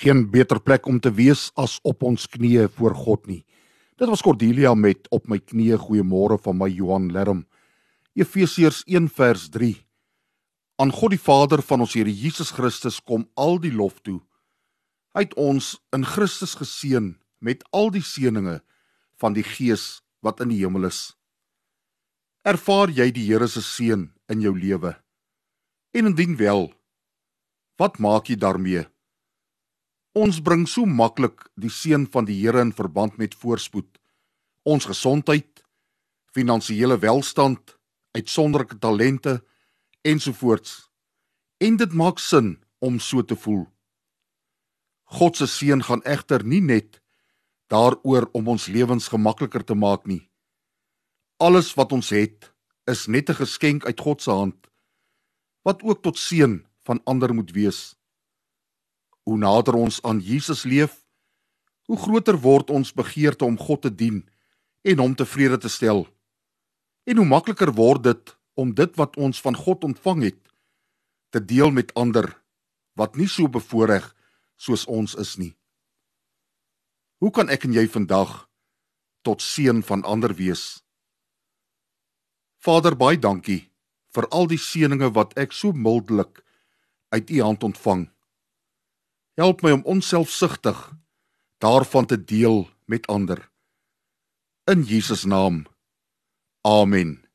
geen beter plek om te wees as op ons knieë voor God nie. Dit was Cordelia met op my knieë goeiemôre van my Johan Lerm. Efesiërs 1 vers 3. Aan God die Vader van ons Here Jesus Christus kom al die lof toe. Hy het ons in Christus geseën met al die seënings van die Gees wat in die hemel is. Ervaar jy die Here se seën in jou lewe? En indien wel, wat maak jy daarmee? Ons bring so maklik die seën van die Here in verband met voorspoed, ons gesondheid, finansiële welstand, uitsonderlike talente ensovoorts. En dit maak sin om so te voel. God se seën gaan egter nie net daaroor om ons lewens gemakliker te maak nie. Alles wat ons het, is net 'n geskenk uit God se hand wat ook tot seën van ander moet wees. Hoe nader ons aan Jesus leef, hoe groter word ons begeerte om God te dien en hom tevrede te stel. En hoe makliker word dit om dit wat ons van God ontvang het te deel met ander wat nie so bevoordeel soos ons is nie. Hoe kan ek en jy vandag tot seën van ander wees? Vader, baie dankie vir al die seënings wat ek so mildelik uit U hand ontvang. Help my om onselfsugtig daarvan te deel met ander. In Jesus naam. Amen.